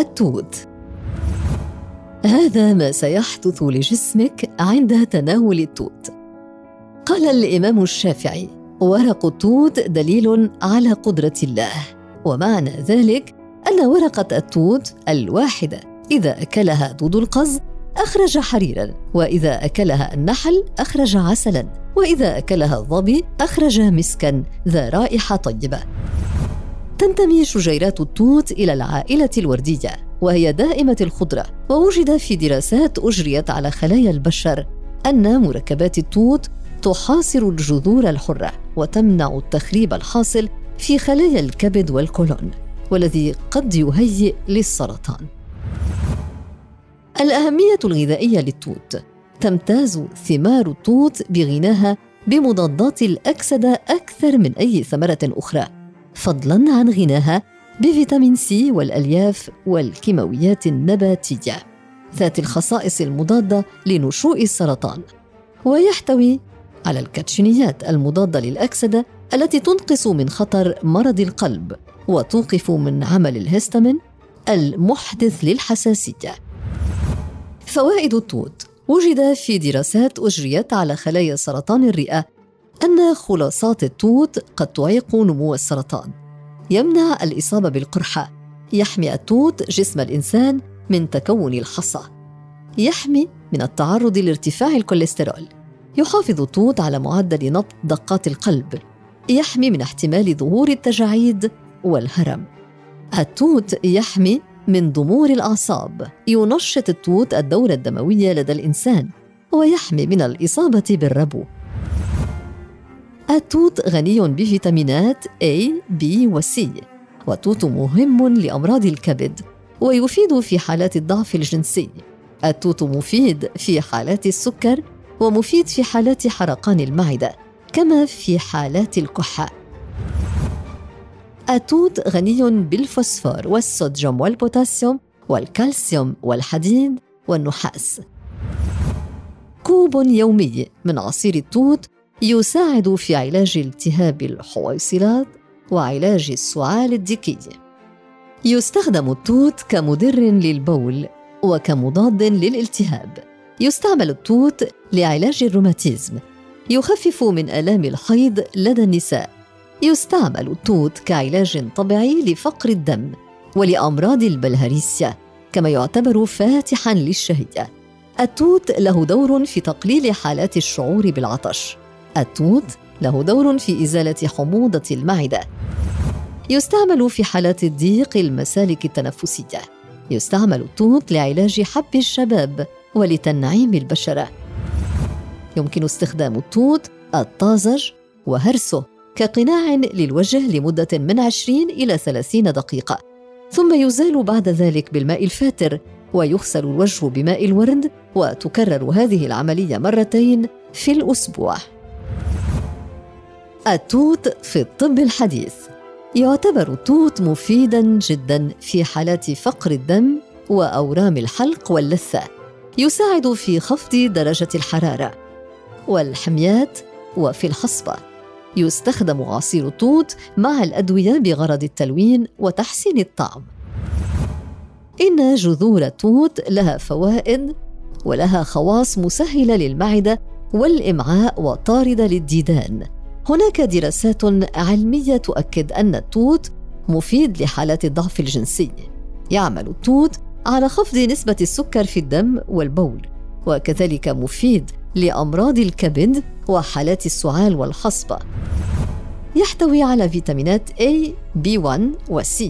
التوت. هذا ما سيحدث لجسمك عند تناول التوت. قال الإمام الشافعي ورق التوت دليل على قدرة الله. ومعنى ذلك أن ورقة التوت الواحدة إذا أكلها دود القز أخرج حريرا وإذا أكلها النحل أخرج عسلا وإذا أكلها الظبي أخرج مسكا ذا رائحة طيبة. تنتمي شجيرات التوت إلى العائلة الوردية وهي دائمة الخضرة ووجد في دراسات أجريت على خلايا البشر أن مركبات التوت تحاصر الجذور الحرة وتمنع التخريب الحاصل في خلايا الكبد والكولون والذي قد يهيئ للسرطان. الأهمية الغذائية للتوت تمتاز ثمار التوت بغناها بمضادات الأكسدة أكثر من أي ثمرة أخرى. فضلا عن غناها بفيتامين سي والألياف والكيماويات النباتية ذات الخصائص المضادة لنشوء السرطان. ويحتوي على الكاتشينيات المضادة للأكسدة التي تنقص من خطر مرض القلب وتوقف من عمل الهستامين المحدث للحساسية. فوائد التوت. وجد في دراسات أجريت على خلايا سرطان الرئة أن خلاصات التوت قد تعيق نمو السرطان. يمنع الإصابة بالقرحة. يحمي التوت جسم الإنسان من تكون الحصى. يحمي من التعرض لارتفاع الكوليسترول. يحافظ التوت على معدل نبض دقات القلب. يحمي من احتمال ظهور التجاعيد والهرم. التوت يحمي من ضمور الأعصاب. ينشط التوت الدورة الدموية لدى الإنسان ويحمي من الإصابة بالربو. التوت غني بفيتامينات A, B و C والتوت مهم لأمراض الكبد ويفيد في حالات الضعف الجنسي. التوت مفيد في حالات السكر ومفيد في حالات حرقان المعدة كما في حالات الكحة. التوت غني بالفوسفور والصوديوم والبوتاسيوم والكالسيوم والحديد والنحاس. كوب يومي من عصير التوت يساعد في علاج التهاب الحويصلات وعلاج السعال الديكي. يستخدم التوت كمدر للبول وكمضاد للالتهاب. يستعمل التوت لعلاج الروماتيزم. يخفف من آلام الحيض لدى النساء. يستعمل التوت كعلاج طبيعي لفقر الدم ولأمراض البلهارسيا كما يعتبر فاتحا للشهية. التوت له دور في تقليل حالات الشعور بالعطش. التوت له دور في إزالة حموضة المعدة. يستعمل في حالات الضيق المسالك التنفسية. يستعمل التوت لعلاج حب الشباب ولتنعيم البشرة. يمكن استخدام التوت الطازج وهرسه كقناع للوجه لمدة من 20 إلى 30 دقيقة. ثم يزال بعد ذلك بالماء الفاتر ويغسل الوجه بماء الورد وتكرر هذه العملية مرتين في الأسبوع. التوت في الطب الحديث. يعتبر التوت مفيدا جدا في حالات فقر الدم وأورام الحلق واللثة يساعد في خفض درجة الحرارة والحميات وفي الحصبه يستخدم عصير التوت مع الأدوية بغرض التلوين وتحسين الطعم. إن جذور التوت لها فوائد ولها خواص مسهلة للمعدة والإمعاء وطاردة للديدان. هناك دراسات علمية تؤكد أن التوت مفيد لحالات الضعف الجنسي. يعمل التوت على خفض نسبة السكر في الدم والبول وكذلك مفيد لأمراض الكبد وحالات السعال والحصبه يحتوي على فيتامينات A, B1 و C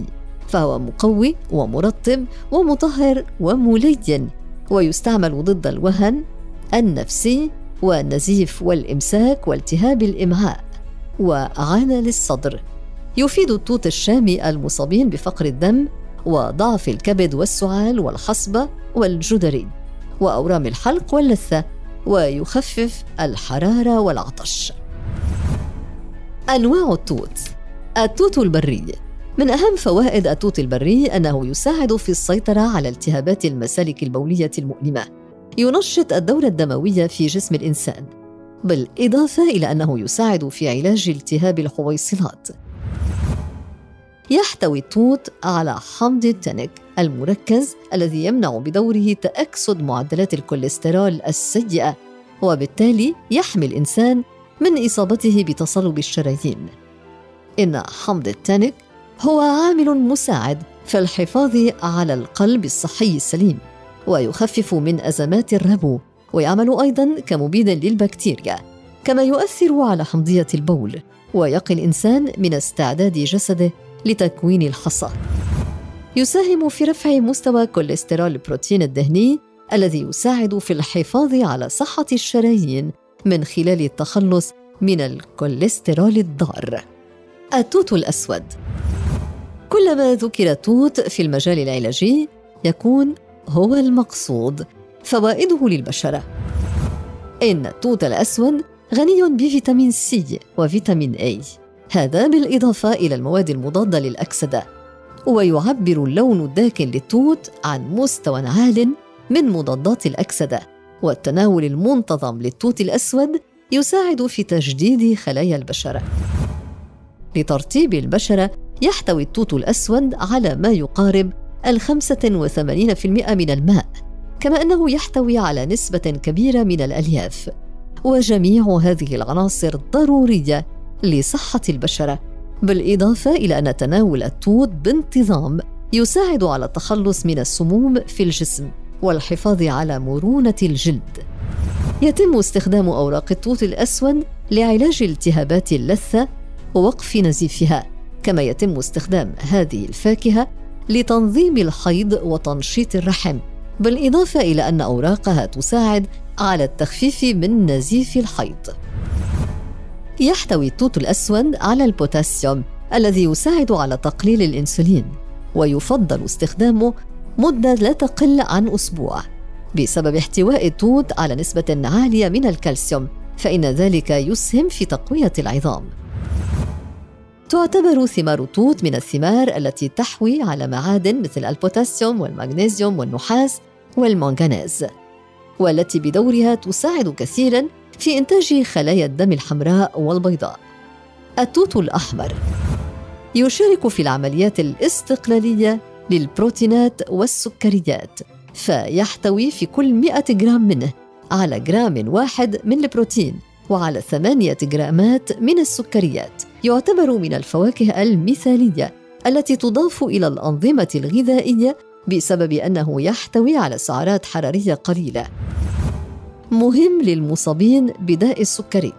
فهو مقوي ومرطب ومطهر وملين ويستعمل ضد الوهن النفسي والنزيف والإمساك والتهاب الامعاء وعانى للصدر. يفيد التوت الشامي المصابين بفقر الدم وضعف الكبد والسعال والحصبة والجدري وأورام الحلق واللثة ويخفف الحرارة والعطش. أنواع التوت التوت البري من أهم فوائد التوت البري أنه يساعد في السيطرة على التهابات المسالك البولية المؤلمة. ينشط الدورة الدموية في جسم الإنسان. بالإضافة إلى أنه يساعد في علاج التهاب الحويصلات يحتوي التوت على حمض التنك المركز الذي يمنع بدوره تأكسد معدلات الكوليسترول السيئة وبالتالي يحمي الإنسان من إصابته بتصلب الشرايين. إن حمض التنك هو عامل مساعد في الحفاظ على القلب الصحي السليم ويخفف من أزمات الربو ويعمل أيضا كمبيد للبكتيريا كما يؤثر على حمضية البول ويقي الإنسان من استعداد جسده لتكوين الحصى. يساهم في رفع مستوى كوليسترول البروتين الدهني الذي يساعد في الحفاظ على صحة الشرايين من خلال التخلص من الكوليسترول الضار. التوت الأسود. كلما ذكر التوت في المجال العلاجي يكون هو المقصود. فوائده للبشرة. إن التوت الأسود غني بفيتامين سي وفيتامين اي هذا بالإضافة إلى المواد المضادة للأكسدة ويعبر اللون الداكن للتوت عن مستوى عال من مضادات الأكسدة والتناول المنتظم للتوت الأسود يساعد في تجديد خلايا البشرة. لترطيب البشرة يحتوي التوت الأسود على ما يقارب في المئة من الماء. كما أنه يحتوي على نسبة كبيرة من الألياف. وجميع هذه العناصر ضرورية لصحة البشرة بالإضافة إلى أن تناول التوت بانتظام يساعد على التخلص من السموم في الجسم والحفاظ على مرونة الجلد. يتم استخدام أوراق التوت الأسود لعلاج التهابات اللثة ووقف نزيفها كما يتم استخدام هذه الفاكهة لتنظيم الحيض وتنشيط الرحم. بالإضافة إلى أن أوراقها تساعد على التخفيف من نزيف الحيض. يحتوي التوت الأسود على البوتاسيوم الذي يساعد على تقليل الأنسولين ويفضل استخدامه مدة لا تقل عن أسبوع. بسبب احتواء التوت على نسبة عالية من الكالسيوم فإن ذلك يسهم في تقوية العظام. تعتبر ثمار التوت من الثمار التي تحوي على معادن مثل البوتاسيوم والمغنيسيوم والنحاس والمنغنيز والتي بدورها تساعد كثيرا في إنتاج خلايا الدم الحمراء والبيضاء. التوت الأحمر يشارك في العمليات الاستقلابية للبروتينات والسكريات فيحتوي في كل 100 جرام منه على جرام واحد من البروتين وعلى ثمانية جرامات من السكريات يعتبر من الفواكه المثالية التي تضاف إلى الأنظمة الغذائية بسبب أنه يحتوي على سعرات حرارية قليلة مهم للمصابين بداء السكري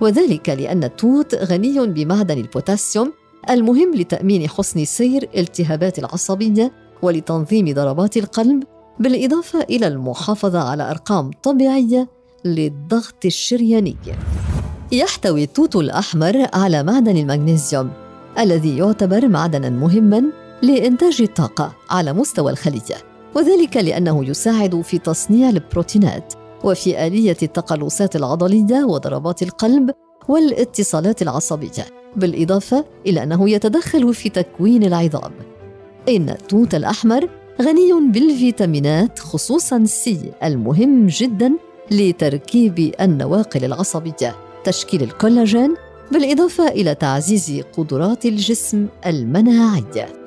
وذلك لأن التوت غني بمعدن البوتاسيوم المهم لتأمين حسن سير التهابات العصبية ولتنظيم ضربات القلب بالإضافة إلى المحافظة على أرقام طبيعية للضغط الشرياني. يحتوي التوت الأحمر على معدن المغنيسيوم الذي يعتبر معدنا مهما لإنتاج الطاقة على مستوى الخلية وذلك لأنه يساعد في تصنيع البروتينات وفي آلية التقلصات العضلية وضربات القلب والاتصالات العصبية بالإضافة إلى أنه يتدخل في تكوين العظام. إن التوت الأحمر غني بالفيتامينات خصوصا سي المهم جدا لتركيب النواقل العصبية. تشكيل الكولاجين بالإضافة إلى تعزيز قدرات الجسم المناعية.